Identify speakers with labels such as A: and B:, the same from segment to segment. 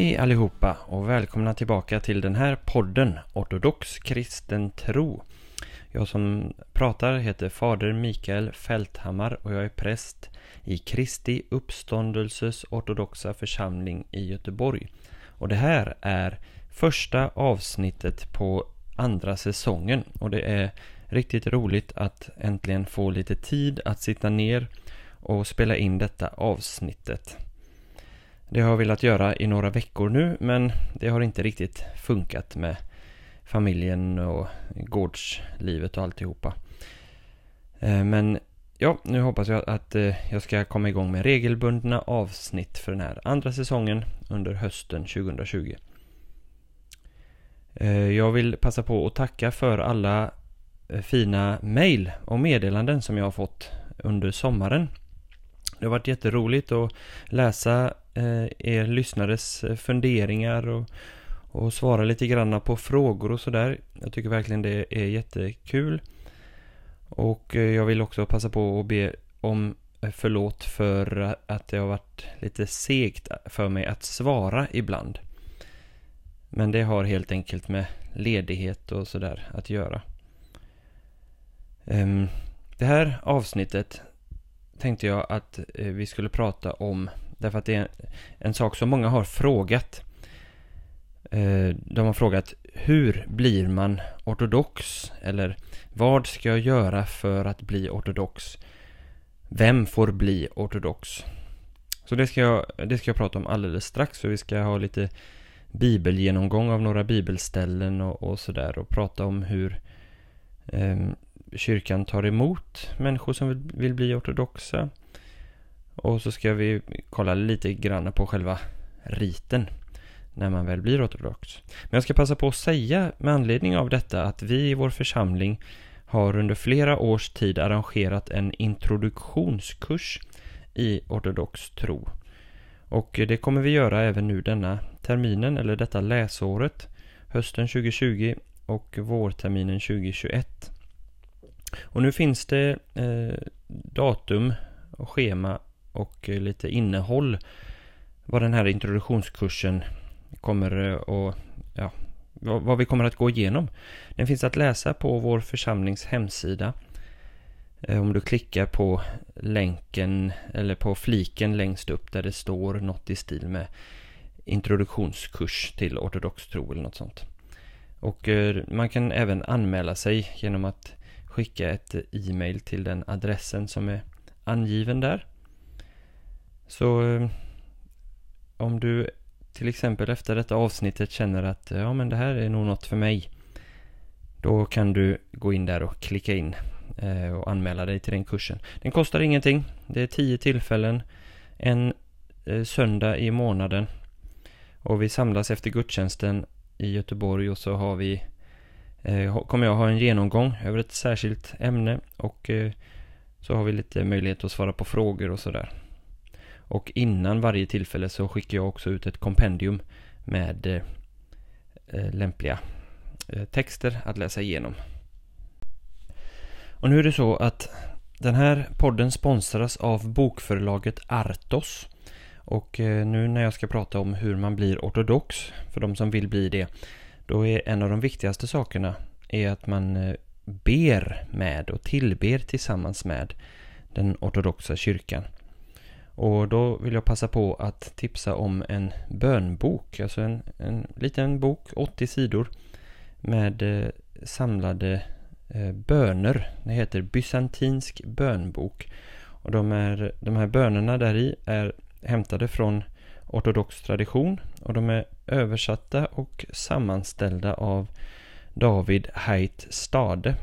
A: Hej allihopa och välkomna tillbaka till den här podden Ortodox kristen tro. Jag som pratar heter Fader Mikael Fälthammar och jag är präst i Kristi uppståndelses ortodoxa församling i Göteborg. Och det här är första avsnittet på andra säsongen och det är riktigt roligt att äntligen få lite tid att sitta ner och spela in detta avsnittet. Det har jag velat göra i några veckor nu men det har inte riktigt funkat med familjen och gårdslivet och alltihopa. Eh, men ja, nu hoppas jag att eh, jag ska komma igång med regelbundna avsnitt för den här andra säsongen under hösten 2020. Eh, jag vill passa på att tacka för alla fina mejl och meddelanden som jag har fått under sommaren. Det har varit jätteroligt att läsa Eh, er lyssnares eh, funderingar och, och svara lite granna på frågor och sådär. Jag tycker verkligen det är jättekul. Och eh, jag vill också passa på att be om förlåt för att det har varit lite segt för mig att svara ibland. Men det har helt enkelt med ledighet och sådär att göra. Ehm, det här avsnittet tänkte jag att vi skulle prata om, därför att det är en sak som många har frågat. Eh, de har frågat hur blir man ortodox? Eller vad ska jag göra för att bli ortodox? Vem får bli ortodox? Så det ska jag, det ska jag prata om alldeles strax. Så vi ska ha lite bibelgenomgång av några bibelställen och, och sådär. Och prata om hur eh, kyrkan tar emot människor som vill, vill bli ortodoxa. Och så ska vi kolla lite grann på själva riten när man väl blir ortodox. Men jag ska passa på att säga med anledning av detta att vi i vår församling har under flera års tid arrangerat en introduktionskurs i ortodox tro. Och det kommer vi göra även nu denna terminen, eller detta läsåret, hösten 2020 och vårterminen 2021. Och nu finns det eh, datum och schema och eh, lite innehåll vad den här introduktionskursen kommer eh, att, ja, vad vi kommer att gå igenom. Den finns att läsa på vår församlings hemsida. Eh, om du klickar på länken eller på fliken längst upp där det står något i stil med introduktionskurs till ortodox tro eller något sånt. Och man kan även anmäla sig genom att skicka ett e-mail till den adressen som är angiven där. Så eh, om du till exempel efter detta avsnittet känner att eh, ja men det här är nog något för mig. Då kan du gå in där och klicka in eh, och anmäla dig till den kursen. Den kostar ingenting. Det är tio tillfällen. En söndag i månaden. Och vi samlas efter gudstjänsten i Göteborg och så har vi kommer jag ha en genomgång över ett särskilt ämne och så har vi lite möjlighet att svara på frågor och sådär. Och innan varje tillfälle så skickar jag också ut ett kompendium med eh, eh lämpliga eh, texter att läsa igenom. Och nu är det så att den här podden sponsras av bokförlaget Artos. Och eh, nu när jag ska prata om hur man blir ortodox, för de som vill bli det, då är en av de viktigaste sakerna är att man ber med och tillber tillsammans med den ortodoxa kyrkan. Och då vill jag passa på att tipsa om en bönbok, alltså en, en liten bok, 80 sidor, med eh, samlade eh, böner. Det heter Bysantinsk bönbok. Och de, är, de här bönerna där i är hämtade från ortodox tradition och de är översatta och sammanställda av David Heit Stade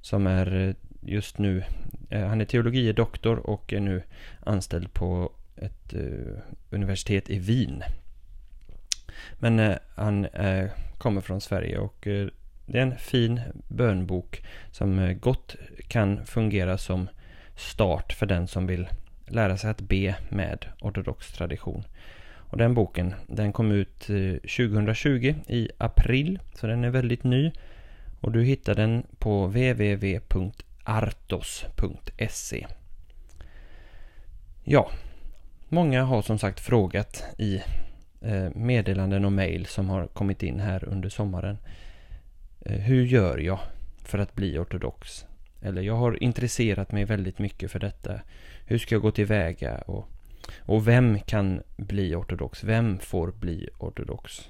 A: som är eh, just nu, Eh, han är teologie doktor och är nu anställd på ett eh, universitet i Wien. Men eh, han kommer från Sverige och det är en fin bönbok som gott kan fungera som start för den som vill lära sig att be med ortodox tradition. Och den boken den kom ut 2020 i april, så den är väldigt ny. Och du hittar den på artos.se Ja, många har som sagt frågat i eh, meddelanden och mejl som har kommit in här under sommaren. Eh, hur gör jag för att bli ortodox? Eller jag har intresserat mig väldigt mycket för detta. Hur ska jag gå tillväga? Och, och vem kan bli ortodox? Vem får bli ortodox?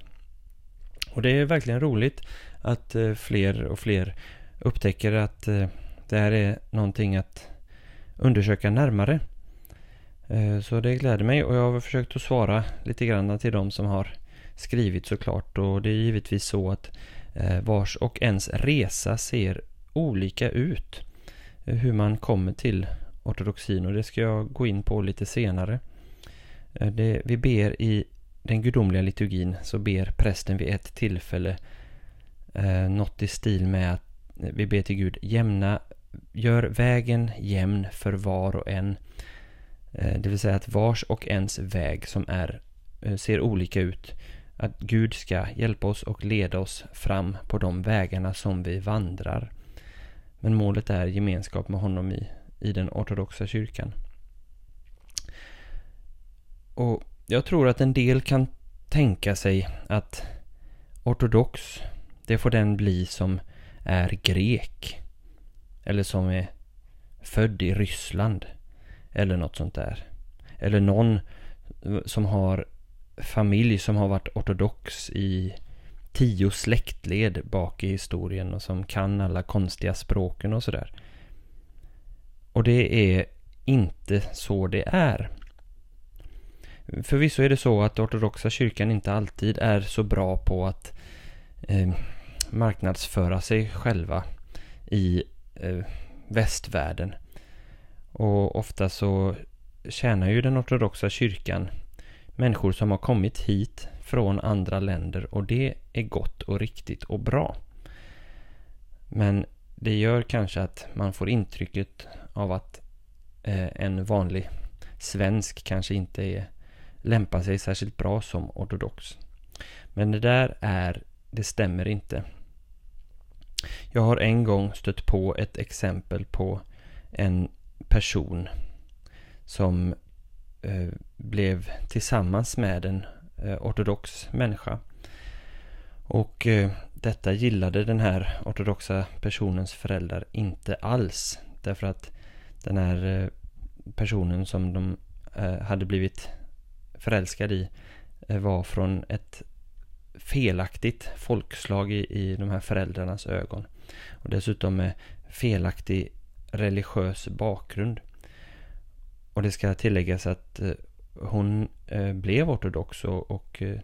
A: Och det är verkligen roligt att eh, fler och fler upptäcker att det här är någonting att undersöka närmare. Eh, så det gläder mig och jag har försökt att svara lite grann till de som har skrivit såklart. Och det är givetvis så att eh, vars och ens resa ser olika ut. Eh, hur man kommer till ortodoxin och det ska jag gå in på lite senare. Det, vi ber i den gudomliga liturgin så ber prästen vid ett tillfälle eh, något i stil med att vi ber till Gud jämna, gör vägen jämn för var och en. Eh, det vill säga att vars och ens väg som är, eh, ser olika ut. Att Gud ska hjälpa oss och leda oss fram på de vägarna som vi vandrar. Men målet är gemenskap med honom i, i den ortodoxa kyrkan. Och jag tror att en del kan tänka sig att ortodox, det får den bli som är grek. Eller som är född i Ryssland. Eller något sånt där. Eller någon som har familj som har varit ortodox i tio släktled bak i historien och som kan alla konstiga språken och sådär. Och det är inte så det är. Förvisso är det så att ortodoxa kyrkan inte alltid är så bra på att eh, marknadsföra sig själva i eh, västvärlden. Och ofta så tjänar ju den ortodoxa kyrkan människor som har kommit hit från andra länder och det är gott och riktigt och bra. Men det gör kanske att man får intrycket av att eh, en vanlig svensk kanske inte är lämpar sig särskilt bra som ortodox. Men det där är, det stämmer inte. Jag har en gång stött på ett exempel på en person som eh, blev tillsammans med en eh, ortodox människa. Och eh, detta gillade den här ortodoxa personens föräldrar inte alls. Därför att den här eh, personen som de eh, hade blivit förälskad i eh, var från ett felaktigt folkslag i, i de här föräldrarnas ögon. Och dessutom med felaktig religiös bakgrund. Och det ska tilläggas att eh, hon eh, blev ortodox och, eh,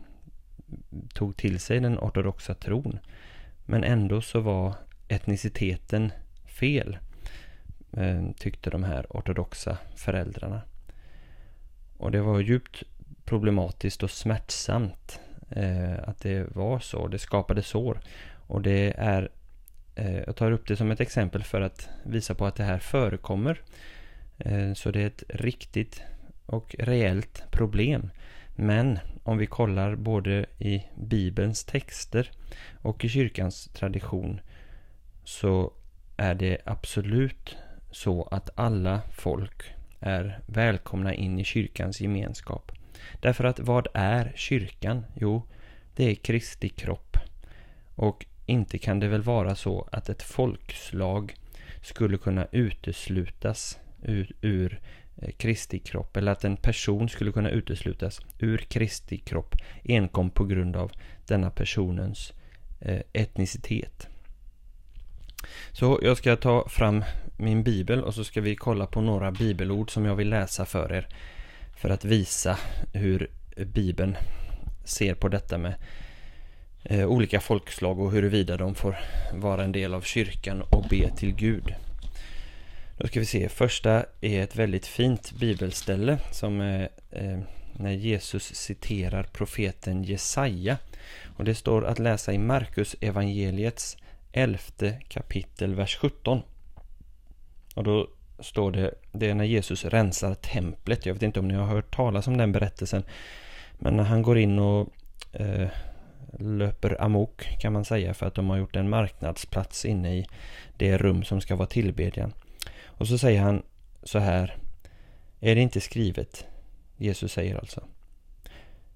A: tog till sig den ortodoxa tron. Men ändå så var etniciteten fel, tyckte de här ortodoxa föräldrarna. Och det var djupt problematiskt och smärtsamt Eh, att det var så. Det skapade sår. Och det är, eh, jag tar upp det som ett exempel för att visa på att det här förekommer. Eh, så det är ett riktigt och reellt problem. Men om vi kollar både i Bibelns texter och i kyrkans tradition så är det absolut så att alla folk är välkomna in i kyrkans gemenskap. Därför att vad är kyrkan? Jo, det är Kristi kropp. Och inte kan det väl vara så att ett folkslag skulle kunna uteslutas ur, ur eh, Kristi kropp eller att en person skulle kunna uteslutas ur Kristi kropp enkom på grund av denna personens eh, etnicitet. Så jag ska ta fram min bibel och så ska vi kolla på några bibelord som jag vill läsa för er för att visa hur Bibeln ser på detta med eh, olika folkslag och huruvida de får vara en del av kyrkan och be till Gud. Då ska vi se, första är ett väldigt fint bibelställe som är när Jesus citerar profeten Jesaja. Och det står att läsa i Markus evangeliets elfte kapitel, vers 17. Och då står det, det är när Jesus rensar templet. Jag vet inte om ni har hört talas om den berättelsen. Men när han går in och eh, löper amok kan man säga för att de har gjort en marknadsplats inne i det rum som ska vara tillbedjan. Och så säger han så här. Är det inte skrivet? Jesus säger alltså.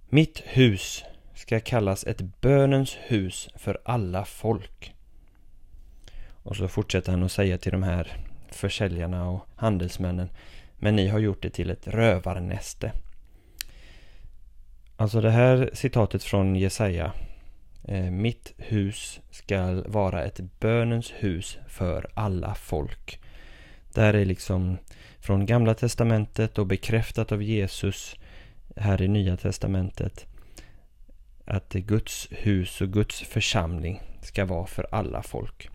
A: Mitt hus ska kallas ett bönens hus för alla folk. Och så fortsätter han att säga till de här försäljarna och handelsmännen Men ni har gjort det till ett rövarnäste. Alltså det här citatet från Jesaja eh, Mitt hus ska vara ett bönens hus för alla folk. Där är liksom från Gamla Testamentet och bekräftat av Jesus här i Nya Testamentet att Guds hus och Guds församling ska vara för alla folk.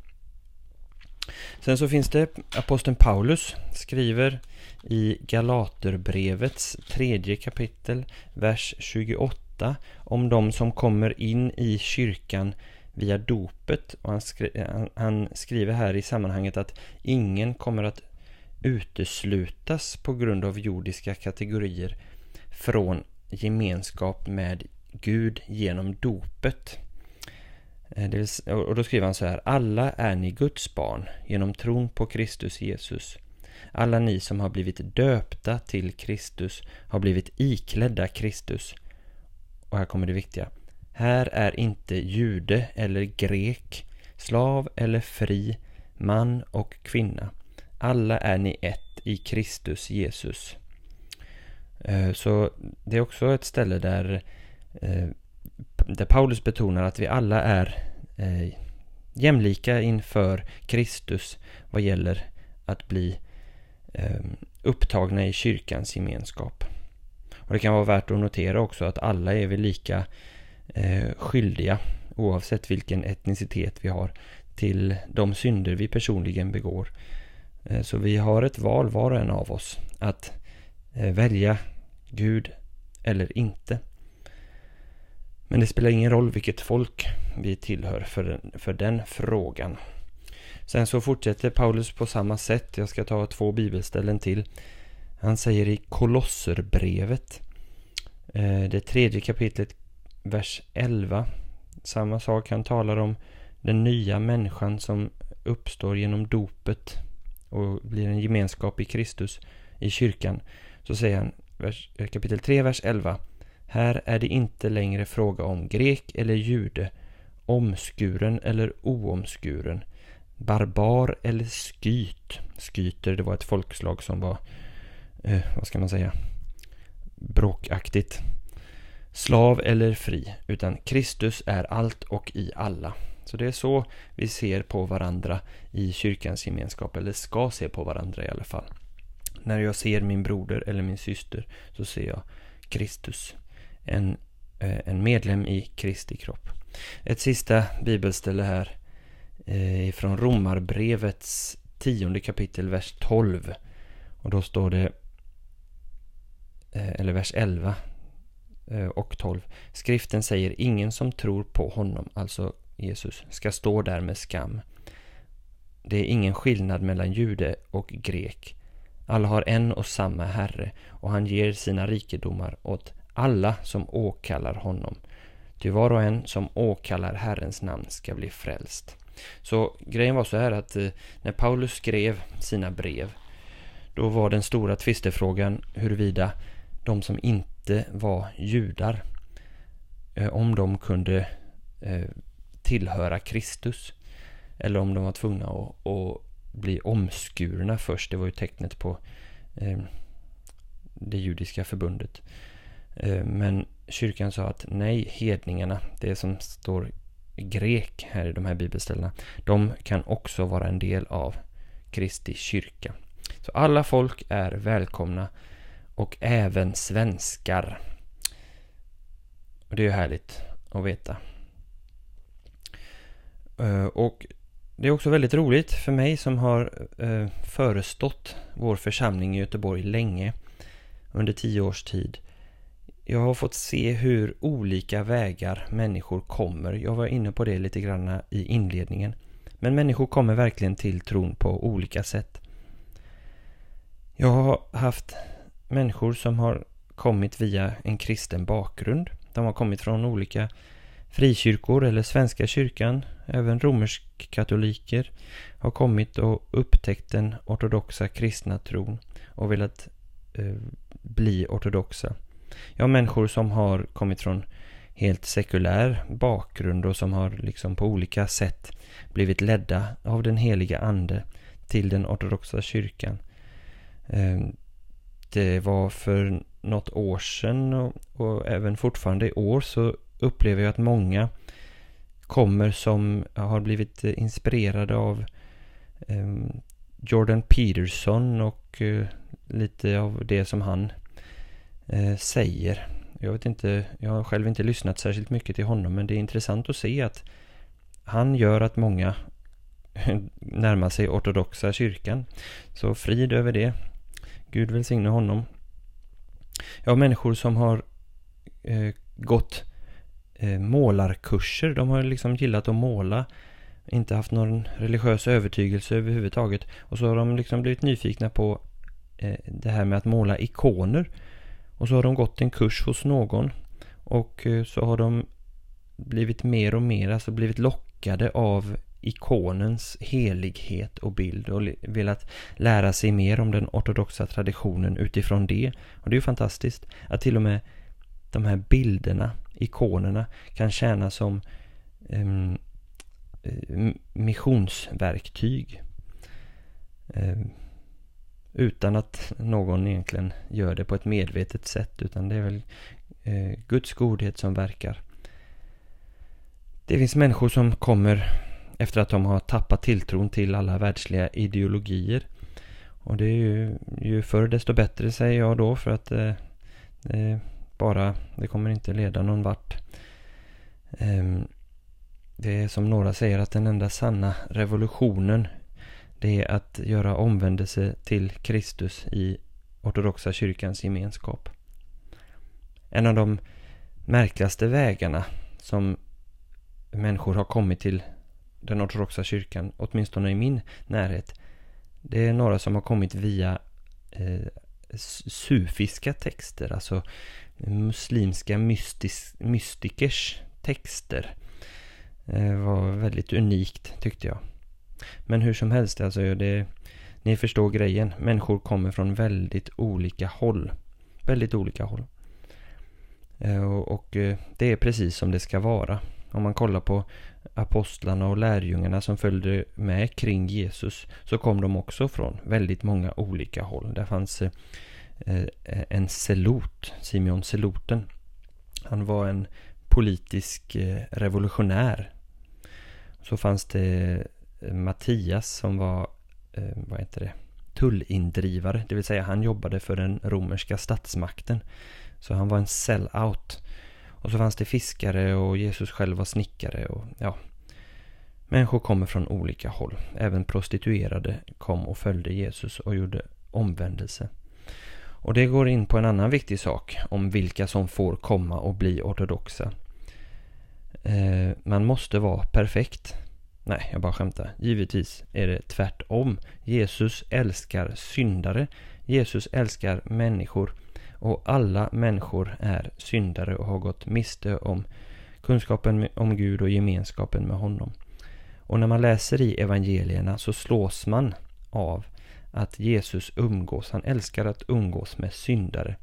A: Sen så finns det aposteln Paulus skriver i Galaterbrevets tredje kapitel, vers 28 om de som kommer in i kyrkan via dopet. Och han, skri han skriver här i sammanhanget att ingen kommer att uteslutas på grund av jordiska kategorier från gemenskap med Gud genom dopet. Eh, och då skriver han så här. Alla är ni Guds barn genom tron på Kristus Jesus. Alla ni som har blivit döpta till Kristus har blivit iklädda Kristus. Och här kommer det viktiga. Här är inte jude eller grek, slav eller fri, man och kvinna. Alla är ni ett i Kristus Jesus. Eh, så det är också ett ställe där, eh, där Paulus betonar att vi alla är eh, jämlika inför Kristus vad gäller att bli ehm, upptagna i kyrkans gemenskap. Och Det kan vara värt att notera också att alla är vi lika eh, skyldiga oavsett vilken etnicitet vi har till de synder vi personligen begår. Eh, så vi har ett val var och en av oss att eh, välja Gud eller inte. Men det spelar ingen roll vilket folk vi tillhör för den, för den frågan. Sen så fortsätter Paulus på samma sätt. Jag ska ta två bibelställen till. Han säger i Kolosserbrevet, eh, det tredje kapitlet, vers 11. Samma sak, han talar om den nya människan som uppstår genom dopet och blir en gemenskap i Kristus i kyrkan. Så säger han vers, eh, kapitel 3, vers 11. Här är det inte längre fråga om grek eller jude, omskuren eller oomskuren, barbar eller skyt. Skyter, det var ett folkslag som var, eh, vad ska man säga, bråkaktigt. Slav eller fri, utan Kristus är allt och i alla. Så det är så vi ser på varandra i kyrkans gemenskap, eller ska se på varandra i alla fall. När jag ser min broder eller min syster så ser jag Kristus. En, eh, en medlem i Kristi kropp. Ett sista bibelställe här eh, från Romarbrevets tionde kapitel, vers 12. Och då står det, eh, eller vers 11 och 12. Skriften säger ingen som tror på honom, alltså Jesus, ska stå där med skam. Det är ingen skillnad mellan jude och grek. Alla har en och samma Herre och han ger sina rikedomar åt alla som åkallar honom. Ty var och en som åkallar Herrens namn ska bli frälst. Så grejen var så här att eh, när Paulus skrev sina brev då var den stora tvistefrågan huruvida de som inte var judar eh, om de kunde eh, tillhöra Kristus eller om de var tvungna att, att bli omskurna först. Det var ju tecknet på det judiska förbundet. Eh, men kyrkan sa att nej, hedningarna, det som står grek här i de här bibelställena, de kan också vara en del av Kristi kyrka. Så alla folk är välkomna och även svenskar. Och det är ju härligt att veta. Eh, och det är också väldigt roligt för mig som har eh, förestått vår församling i Göteborg länge, under tio års tid. Jag har fått se hur olika vägar människor kommer. Jag var inne på det lite grann i inledningen. Men människor kommer verkligen till tron på olika sätt. Jag har haft människor som har kommit via en kristen bakgrund. De har kommit från olika frikyrkor eller Svenska kyrkan, även romersk-katoliker har kommit och upptäckt den ortodoxa kristna tron och velat eh, bli ortodoxa. Ja, människor som har kommit från helt sekulär bakgrund och som har liksom på olika sätt blivit ledda av den heliga ande till den ortodoxa kyrkan. Ehm, det var för något år sedan och, och även fortfarande i år så upplever jag att många kommer som har blivit inspirerade av ehm, Jordan Peterson och eh, lite av det som han eh, säger. Jag vet inte, jag har själv inte lyssnat särskilt mycket till honom men det är intressant att se att han gör att många närmar sig ortodoxa kyrkan. Så frid över det. Gud välsigne honom. Ja, människor som har eh, gått eh, målarkurser. De har liksom gillat att måla. Inte haft någon religiös övertygelse överhuvudtaget. Och så har de liksom blivit nyfikna på eh, det här med att måla ikoner. Och så har de gått en kurs hos någon. Och eh, så har de blivit mer och mer, alltså blivit lockade av ikonens helighet och bild och velat lära sig mer om den ortodoxa traditionen utifrån det. Och det är ju fantastiskt att till och med de här bilderna, ikonerna, kan tjäna som um, missionsverktyg. Um, utan att någon egentligen gör det på ett medvetet sätt utan det är väl eh, Guds godhet som verkar. Det finns människor som kommer efter att de har tappat tilltron till alla världsliga ideologier. Och det är ju, ju förr desto bättre säger jag då för att eh, det bara, det kommer inte leda någon vart. Eh, det är som några säger att den enda sanna revolutionen det är att göra omvändelse till Kristus i ortodoxa kyrkans gemenskap. En av de märkligaste vägarna som människor har kommit till den ortodoxa kyrkan, åtminstone i min närhet, det är några som har kommit via eh, sufiska texter, alltså muslimska mystis, mystikers texter. Det var väldigt unikt tyckte jag. Men hur som helst, alltså det, ni förstår grejen. Människor kommer från väldigt olika håll. Väldigt olika håll. Eh, och, eh, det är precis som det ska vara. Om man kollar på apostlarna och lärjungarna som följde med kring Jesus så kom de också från väldigt många olika håll. Där fanns eh, en selot, Simeon Seloten. Han var en politisk revolutionär. Så fanns det Mattias som var, eh, vad heter det, tullindrivare. Det vill säga han jobbade för den romerska statsmakten. Så han var en sell-out. Och så fanns det fiskare och Jesus själv var snickare och ja. Människor kommer från olika håll. Även prostituerade kom och följde Jesus och gjorde omvändelse. Och det går in på en annan viktig sak om vilka som får komma och bli ortodoxa. Eh, man måste vara perfekt. Nej, jag bara skämtar. Givetvis är det tvärtom. Jesus älskar syndare. Jesus älskar människor och alla människor är syndare och har gått miste om kunskapen om Gud och gemenskapen med honom. Och när man läser i evangelierna så slås man av att Jesus umgås. Han älskar att umgås med syndare.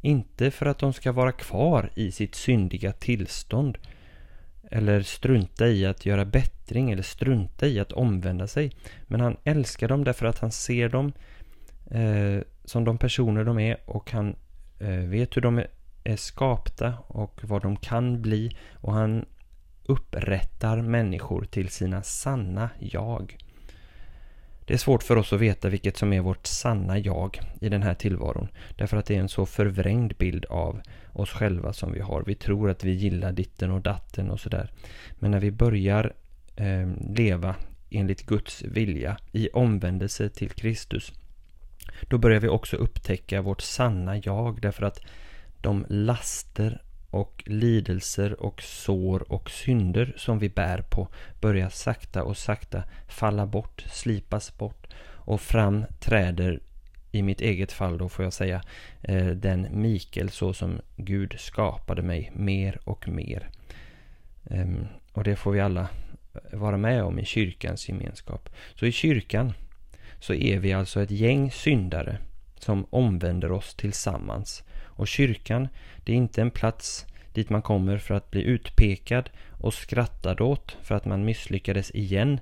A: Inte för att de ska vara kvar i sitt syndiga tillstånd eller strunta i att göra bättring eller strunta i att omvända sig. Men han älskar dem därför att han ser dem eh, som de personer de är och han Eh, vet hur de är skapta och vad de kan bli och han upprättar människor till sina sanna jag. Det är svårt för oss att veta vilket som är vårt sanna jag i den här tillvaron. Därför att det är en så förvrängd bild av oss själva som vi har. Vi tror att vi gillar ditten och datten och sådär. Men när vi börjar eh, leva enligt Guds vilja i omvändelse till Kristus då börjar vi också upptäcka vårt sanna jag därför att de laster och lidelser och sår och synder som vi bär på börjar sakta och sakta falla bort, slipas bort och fram träder i mitt eget fall då får jag säga eh, den Mikael så som Gud skapade mig mer och mer. Ehm, och det får vi alla vara med om i kyrkans gemenskap. Så i kyrkan så är vi alltså ett gäng syndare som omvänder oss tillsammans. Och kyrkan, det är inte en plats dit man kommer för att bli utpekad och skrattad åt för att man misslyckades igen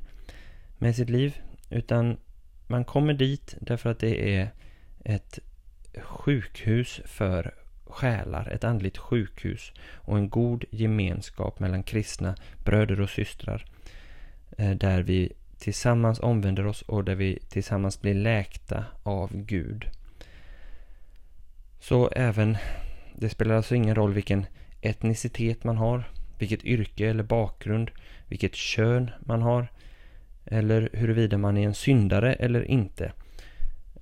A: med sitt liv. Utan man kommer dit därför att det är ett sjukhus för själar, ett andligt sjukhus och en god gemenskap mellan kristna bröder och systrar. Eh, där vi tillsammans omvänder oss och där vi tillsammans blir läkta av Gud. Så även, det spelar alltså ingen roll vilken etnicitet man har, vilket yrke eller bakgrund, vilket kön man har, eller huruvida man är en syndare eller inte.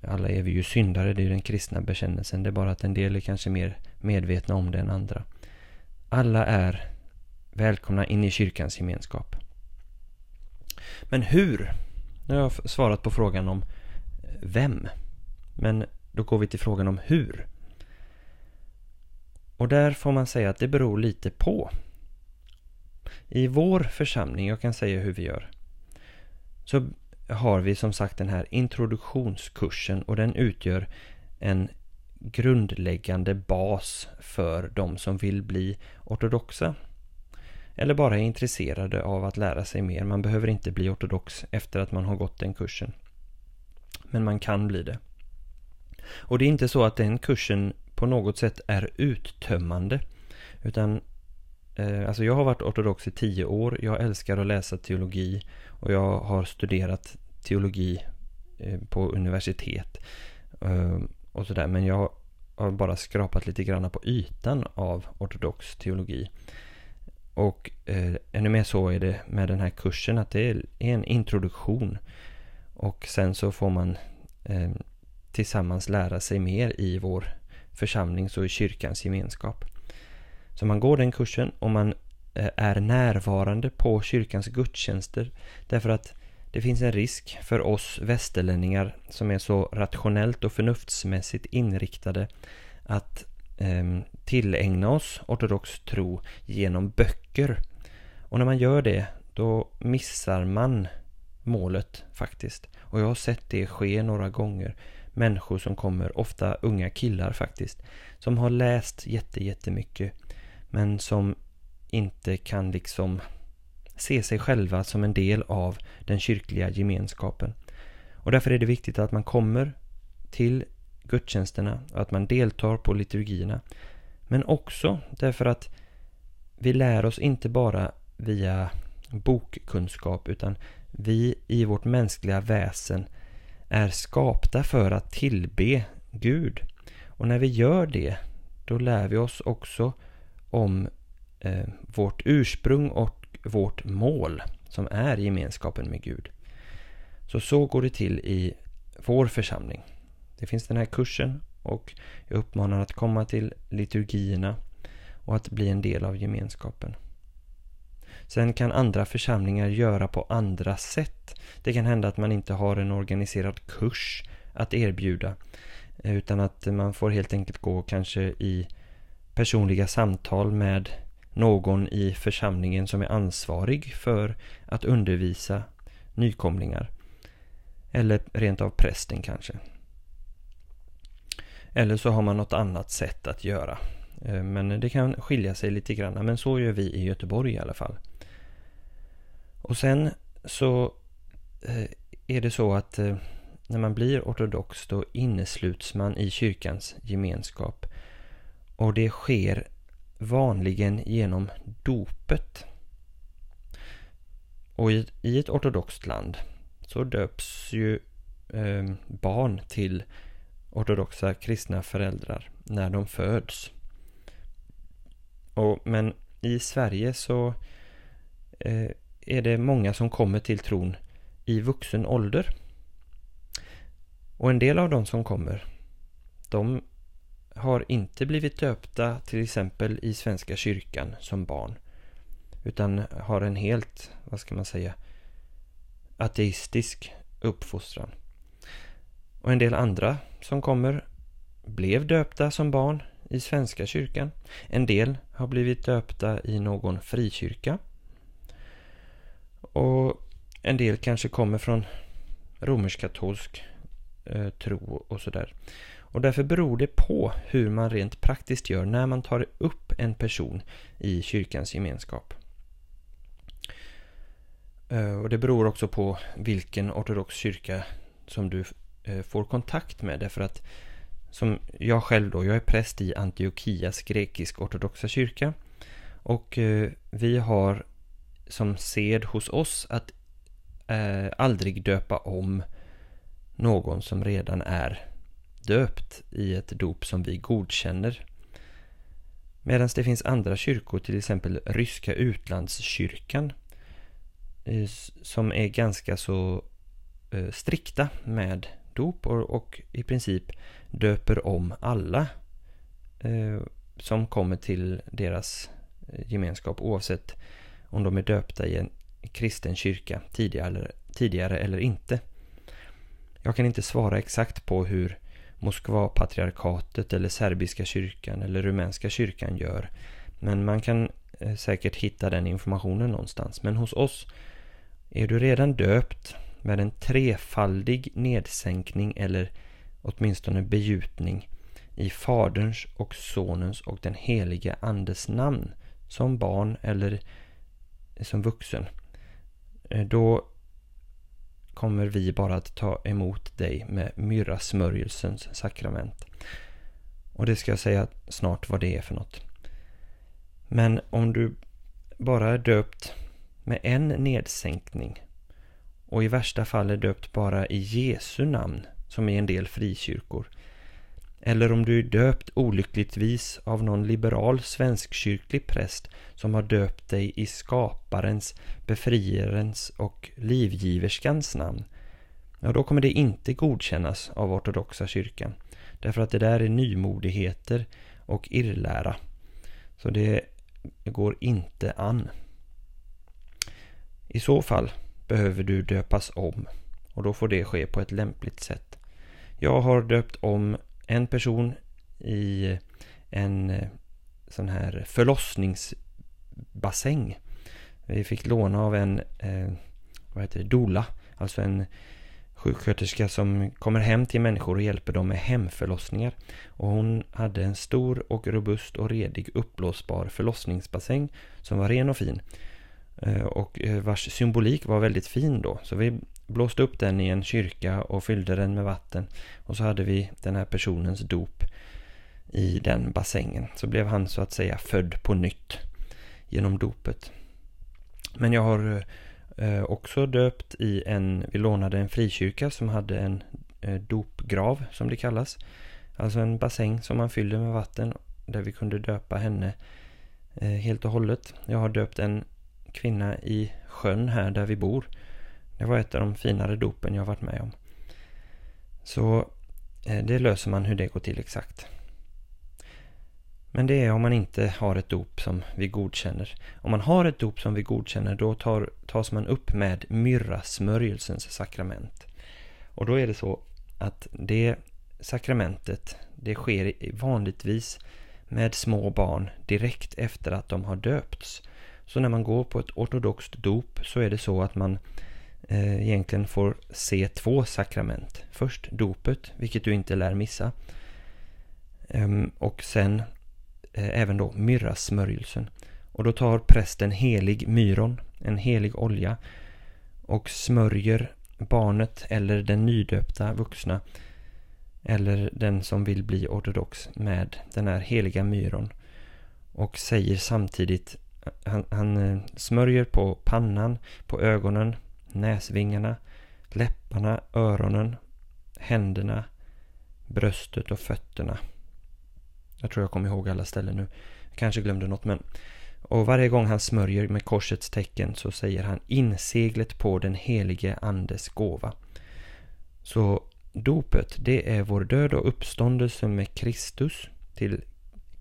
A: Alla är vi ju syndare, det är ju den kristna bekännelsen. Det är bara att en del är kanske mer medvetna om det än andra. Alla är välkomna in i kyrkans gemenskap. Men hur? Nu har jag svarat på frågan om eh, vem. Men då går vi till frågan om hur. Och där får man säga att det beror lite på. I vår församling, jag kan säga hur vi gör, så har vi som sagt den här introduktionskursen och den utgör en grundläggande bas för de som vill bli ortodoxa. Eller bara är intresserade av att lära sig mer. Man behöver inte bli ortodox efter att man har gått den kursen. Men man kan bli det. Och det är inte så att den kursen på något sätt är uttömmande. Utan eh, alltså jag har varit ortodox i tio år. Jag älskar att läsa teologi. Och jag har studerat teologi eh, på universitet. Eh, och sådär. Men jag har bara skrapat lite grann på ytan av ortodox teologi. Och eh, ännu mer så är det med den här kursen att det är en introduktion. Och sen så får man eh, tillsammans lära sig mer i vår församlings och i kyrkans gemenskap. Så man går den kursen och man eh, är närvarande på kyrkans gudstjänster. Därför att det finns en risk för oss västerlänningar som är så rationellt och förnuftsmässigt inriktade att eh, tillägna oss ortodox tro genom böcker. Och när man gör det, då missar man målet faktiskt. Och jag har sett det ske några gånger. Människor som kommer, ofta unga killar faktiskt, som har läst jätte, jättemycket men som inte kan liksom se sig själva som en del av den kyrkliga gemenskapen. Och därför är det viktigt att man kommer till gudstjänsterna och att man deltar på liturgierna. Men också därför att vi lär oss inte bara via bokkunskap utan vi i vårt mänskliga väsen är skapta för att tillbe Gud. Och när vi gör det, då lär vi oss också om eh, vårt ursprung och vårt mål som är gemenskapen med Gud. Så så går det till i vår församling. Det finns den här kursen och jag uppmanar att komma till liturgierna och att bli en del av gemenskapen. Sen kan andra församlingar göra på andra sätt. Det kan hända att man inte har en organiserad kurs att erbjuda utan att man får helt enkelt gå kanske i personliga samtal med någon i församlingen som är ansvarig för att undervisa nykomlingar. Eller rent av prästen kanske. Eller så har man något annat sätt att göra. Eh, men det kan skilja sig lite grann. Men så gör vi i Göteborg i alla fall. Och sen så eh, är det så att eh, när man blir ortodox då innesluts man i kyrkans gemenskap. Och det sker vanligen genom dopet. Och i, i ett ortodoxt land så döps ju eh, barn till ortodoxa kristna föräldrar när de föds. Och, men i Sverige så eh, är det många som kommer till tron i vuxen ålder. Och en del av de som kommer, de har inte blivit döpta till exempel i Svenska kyrkan som barn. Utan har en helt, vad ska man säga, ateistisk uppfostran. Och en del andra som kommer blev döpta som barn i Svenska kyrkan. En del har blivit döpta i någon frikyrka. Och en del kanske kommer från romersk-katolsk eh, tro och sådär. Och därför beror det på hur man rent praktiskt gör när man tar upp en person i kyrkans gemenskap. Eh, och det beror också på vilken ortodox kyrka som du eh, får kontakt med. Därför att som jag själv då, jag är präst i Antiochias grekisk-ortodoxa kyrka. Och eh, vi har som sed hos oss att eh, aldrig döpa om någon som redan är döpt i ett dop som vi godkänner. Medan det finns andra kyrkor, till exempel ryska utlandskyrkan, eh, som är ganska så eh, strikta med dop och, och i princip döper om alla eh, som kommer till deras eh, gemenskap oavsett om de är döpta i en kristen kyrka tidigare eller, tidigare eller inte. Jag kan inte svara exakt på hur Moskva-patriarkatet eller serbiska kyrkan eller rumänska kyrkan gör. Men man kan eh, säkert hitta den informationen någonstans. Men hos oss är du redan döpt med en trefaldig nedsänkning eller åtminstone begjutning i Faderns och Sonens och den helige Andes namn som barn eller som vuxen. Eh, då kommer vi bara att ta emot dig med myrrasmörjelsens sakrament. Och det ska jag säga snart vad det är för något. Men om du bara är döpt med en nedsänkning och i värsta fall är döpt bara i Jesu namn, som i en del frikyrkor, eller om du är döpt olyckligtvis av någon liberal svenskkyrklig präst som har döpt dig i skaparens, befriarens och livgiverskans namn. Ja, då kommer det inte godkännas av ortodoxa kyrkan. Därför att det där är nymodigheter och irrlära. Så det går inte an. I så fall behöver du döpas om och då får det ske på ett lämpligt sätt. Jag har döpt om en person i en eh, sån här förlossningsbassäng. Vi fick låna av en eh, vad heter det, dola, alltså en sjuksköterska som kommer hem till människor och hjälper dem med hemförlossningar. Och hon hade en stor och robust och redig uppblåsbar förlossningsbassäng som var ren och fin. Eh, och eh, vars symbolik var väldigt fin då. Så vi blåste upp den i en kyrka och fyllde den med vatten. Och så hade vi den här personens dop i den bassängen. Så blev han så att säga född på nytt genom dopet. Men jag har eh, också döpt i en, vi lånade en frikyrka som hade en eh, dopgrav som det kallas. Alltså en bassäng som man fyllde med vatten där vi kunde döpa henne eh, helt och hållet. Jag har döpt en kvinna i sjön här där vi bor det var ett av de finare dopen jag varit med om. Så eh, det löser man hur det går till exakt. Men det är om man inte har ett dop som vi godkänner. Om man har ett dop som vi godkänner då tar, tas man upp med myrrasmörjelsens sakrament. Och då är det så att det sakramentet det sker vanligtvis med små barn direkt efter att de har döpts. Så när man går på ett ortodoxt dop så är det så att man Eh, egentligen får se två sakrament. Först dopet, vilket du inte lär missa. Ehm, och sen eh, även då myrrasmörjelsen. Och då tar prästen helig myron, en helig olja, och smörjer barnet eller den nydöpta vuxna eller den som vill bli ortodox med den här heliga myron och säger samtidigt han, han eh, smörjer på pannan, på ögonen, näsvingarna, läpparna, öronen, händerna, bröstet och fötterna. Jag tror jag kommer ihåg alla ställen nu. Jag kanske glömde något men... Och varje gång han smörjer med korsets tecken så säger han inseglet på den helige andes gåva. Så dopet, det är vår död och uppståndelse med Kristus till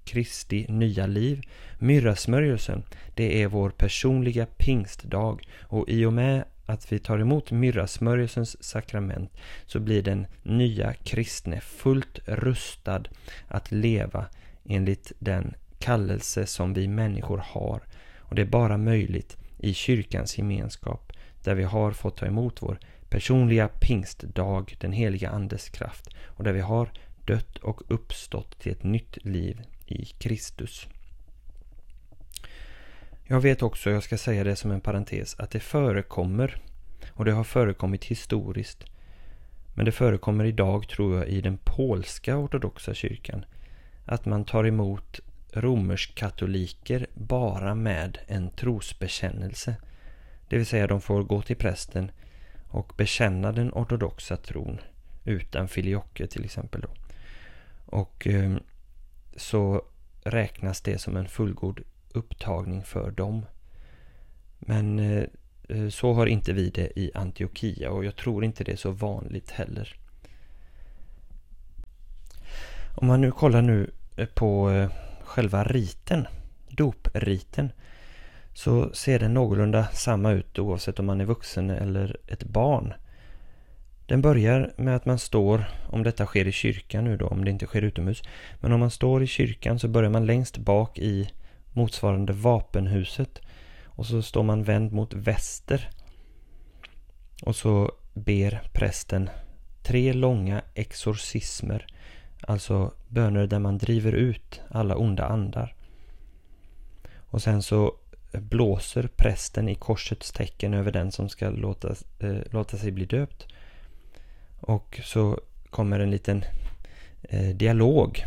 A: Kristi nya liv. Myrrasmörjelsen, det är vår personliga pingstdag och i och med att vi tar emot myrrasmörjelsens sakrament så blir den nya kristne fullt rustad att leva enligt den kallelse som vi människor har. Och det är bara möjligt i kyrkans gemenskap där vi har fått ta emot vår personliga pingstdag, den heliga andes kraft och där vi har dött och uppstått till ett nytt liv i Kristus. Jag vet också, jag ska säga det som en parentes, att det förekommer och det har förekommit historiskt men det förekommer idag, tror jag, i den polska ortodoxa kyrkan att man tar emot romersk-katoliker bara med en trosbekännelse. Det vill säga de får gå till prästen och bekänna den ortodoxa tron utan filioque till exempel. Då. Och eh, så räknas det som en fullgod upptagning för dem. Men eh, eh, så har inte vi det i Antiochia och jag tror inte det är så vanligt heller. Om man nu kollar nu eh, på eh, själva riten, dopriten, så ser den någorlunda samma ut oavsett om man är vuxen eller ett barn. Den börjar med att man står, om detta sker i kyrkan nu då, om det inte sker utomhus, men om man står i kyrkan så börjar man längst bak i motsvarande vapenhuset och så står man vänd mot väster. Och så ber prästen tre långa exorcismer, alltså böner där man driver ut alla onda andar. Och sen så blåser prästen i korsets tecken över den som ska låta, eh, låta sig bli döpt. Och så kommer en liten eh, dialog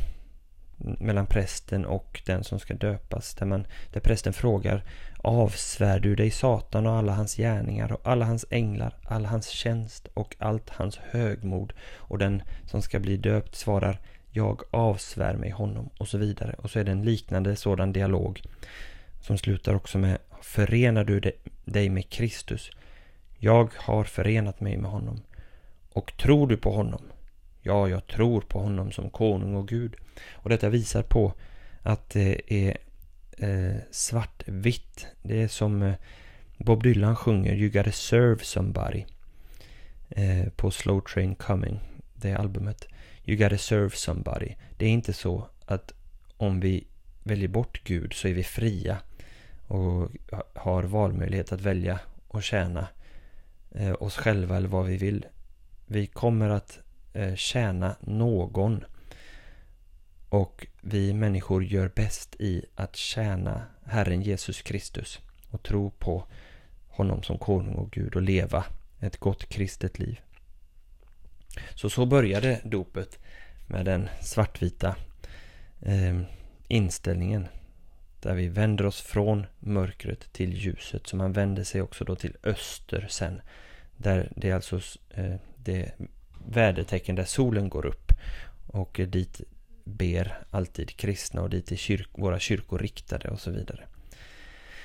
A: mellan prästen och den som ska döpas. Där, man, där prästen frågar Avsvär du dig Satan och alla hans gärningar och alla hans änglar, all hans tjänst och allt hans högmod. Och den som ska bli döpt svarar Jag avsvär mig honom och så vidare. Och så är det en liknande sådan dialog som slutar också med Förenar du dig med Kristus? Jag har förenat mig med honom. Och tror du på honom? Ja, jag tror på honom som konung och Gud. Och detta visar på att det är eh, svartvitt. Det är som eh, Bob Dylan sjunger You gotta serve somebody eh, på Slow Train Coming, det albumet. You gotta serve somebody. Det är inte så att om vi väljer bort Gud så är vi fria och har valmöjlighet att välja och tjäna eh, oss själva eller vad vi vill. Vi kommer att eh, tjäna någon och vi människor gör bäst i att tjäna Herren Jesus Kristus och tro på honom som konung och Gud och leva ett gott kristet liv. Så så började dopet med den svartvita eh, inställningen där vi vänder oss från mörkret till ljuset. Så man vänder sig också då till öster sen. Där det är alltså eh, det vädertecken där solen går upp. Och eh, dit ber alltid kristna och dit är kyrk, våra kyrkor riktade och så vidare.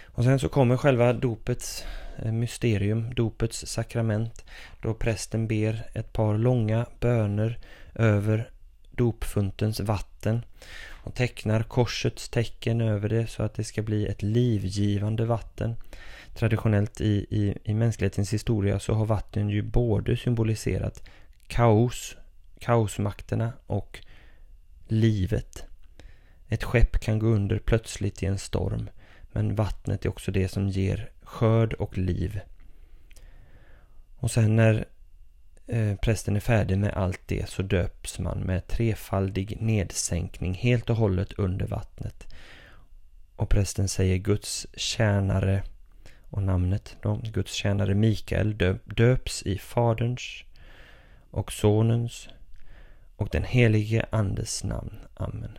A: Och sen så kommer själva dopets eh, mysterium, dopets sakrament, då prästen ber ett par långa böner över dopfuntens vatten och tecknar korsets tecken över det så att det ska bli ett livgivande vatten. Traditionellt i, i, i mänsklighetens historia så har vatten ju både symboliserat kaos, kaosmakterna och livet. Ett skepp kan gå under plötsligt i en storm, men vattnet är också det som ger skörd och liv. Och sen när eh, prästen är färdig med allt det så döps man med trefaldig nedsänkning helt och hållet under vattnet. Och prästen säger Guds tjänare och namnet då, Guds tjänare Mikael döps i Faderns och Sonens och den helige Andes namn. Amen.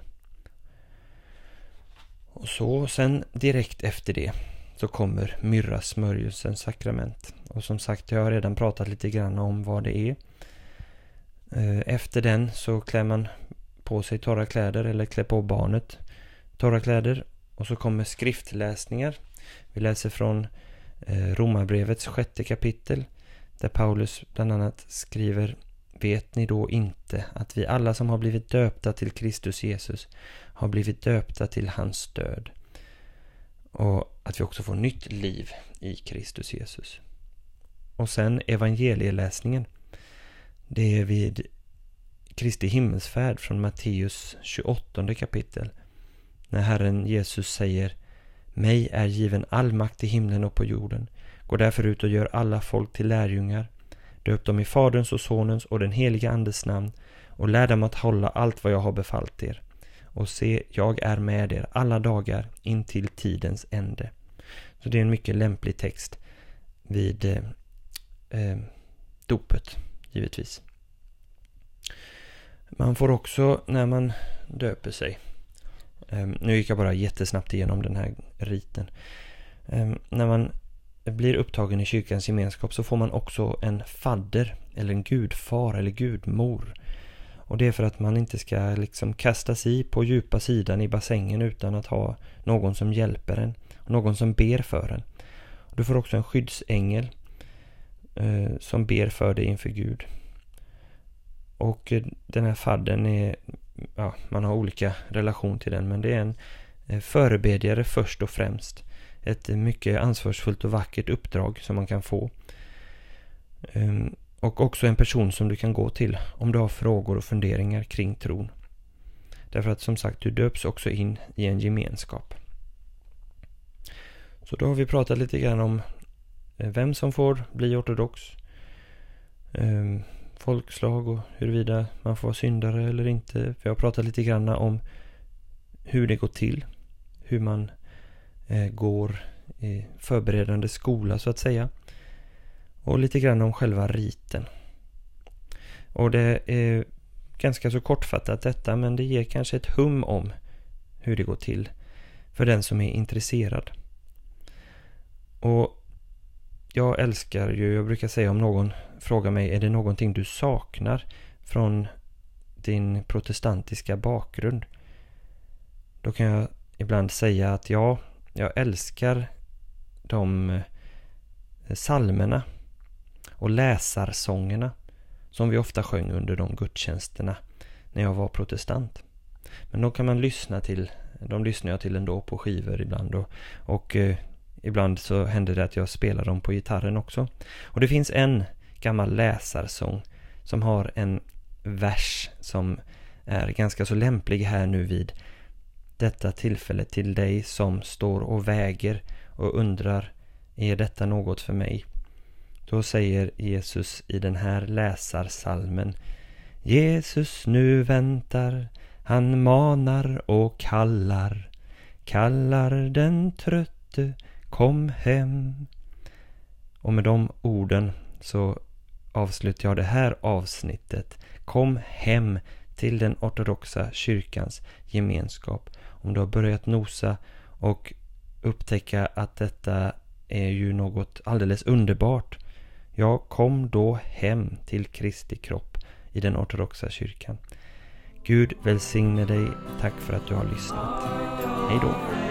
A: Och så sen direkt efter det så kommer myrrasmörjelsens sakrament. Och som sagt, jag har redan pratat lite grann om vad det är. Eh, efter den så klär man på sig torra kläder eller klär på barnet torra kläder. Och så kommer skriftläsningar. Vi läser från eh, Romarbrevets sjätte kapitel där Paulus bland annat skriver Vet ni då inte att vi alla som har blivit döpta till Kristus Jesus har blivit döpta till hans död? Och att vi också får nytt liv i Kristus Jesus. Och sen evangelieläsningen. Det är vid Kristi himmelsfärd från Matteus 28 kapitel. När Herren Jesus säger Mig är given all makt i himlen och på jorden. Gå därför ut och gör alla folk till lärjungar Döp dem i Faderns och Sonens och den helige Andes namn och lär dem att hålla allt vad jag har befallt er. Och se, jag är med er alla dagar in till tidens ände. Så det är en mycket lämplig text vid eh, eh, dopet, givetvis. Man får också, när man döper sig, eh, nu gick jag bara jättesnabbt igenom den här riten. Eh, när man blir upptagen i kyrkans gemenskap så får man också en fadder eller en gudfar eller gudmor. Och det är för att man inte ska liksom kastas i på djupa sidan i bassängen utan att ha någon som hjälper en. Någon som ber för en. Du får också en skyddsängel eh, som ber för dig inför Gud. Och eh, den här fadden är, ja, man har olika relation till den, men det är en eh, förebedjare först och främst. Ett mycket ansvarsfullt och vackert uppdrag som man kan få. Ehm, och också en person som du kan gå till om du har frågor och funderingar kring tron. Därför att som sagt, du döps också in i en gemenskap. Så då har vi pratat lite grann om eh, vem som får bli ortodox, ehm, folkslag och huruvida man får vara syndare eller inte. Vi har pratat lite grann om hur det går till, hur man Eh, går i förberedande skola så att säga. Och lite grann om själva riten. Och det är ganska så kortfattat detta men det ger kanske ett hum om hur det går till för den som är intresserad. Och jag älskar ju, jag brukar säga om någon frågar mig, är det någonting du saknar från din protestantiska bakgrund? Då kan jag ibland säga att ja, jag älskar de eh, salmerna och läsarsångerna som vi ofta sjöng under de gudstjänsterna när jag var protestant. Men då kan man lyssna till, de lyssnar jag till ändå på skivor ibland och, och eh, ibland så händer det att jag spelar dem på gitarren också. Och det finns en gammal läsarsång som har en vers som är ganska så lämplig här nu vid detta tillfälle till dig som står och väger och undrar är detta något för mig? Då säger Jesus i den här läsarsalmen Jesus nu väntar, han manar och kallar, kallar den trötte, kom hem. Och med de orden så avslutar jag det här avsnittet. Kom hem till den ortodoxa kyrkans gemenskap. Om du har börjat nosa och upptäcka att detta är ju något alldeles underbart Ja, kom då hem till Kristi kropp i den ortodoxa kyrkan. Gud välsigne dig. Tack för att du har lyssnat. Hej då.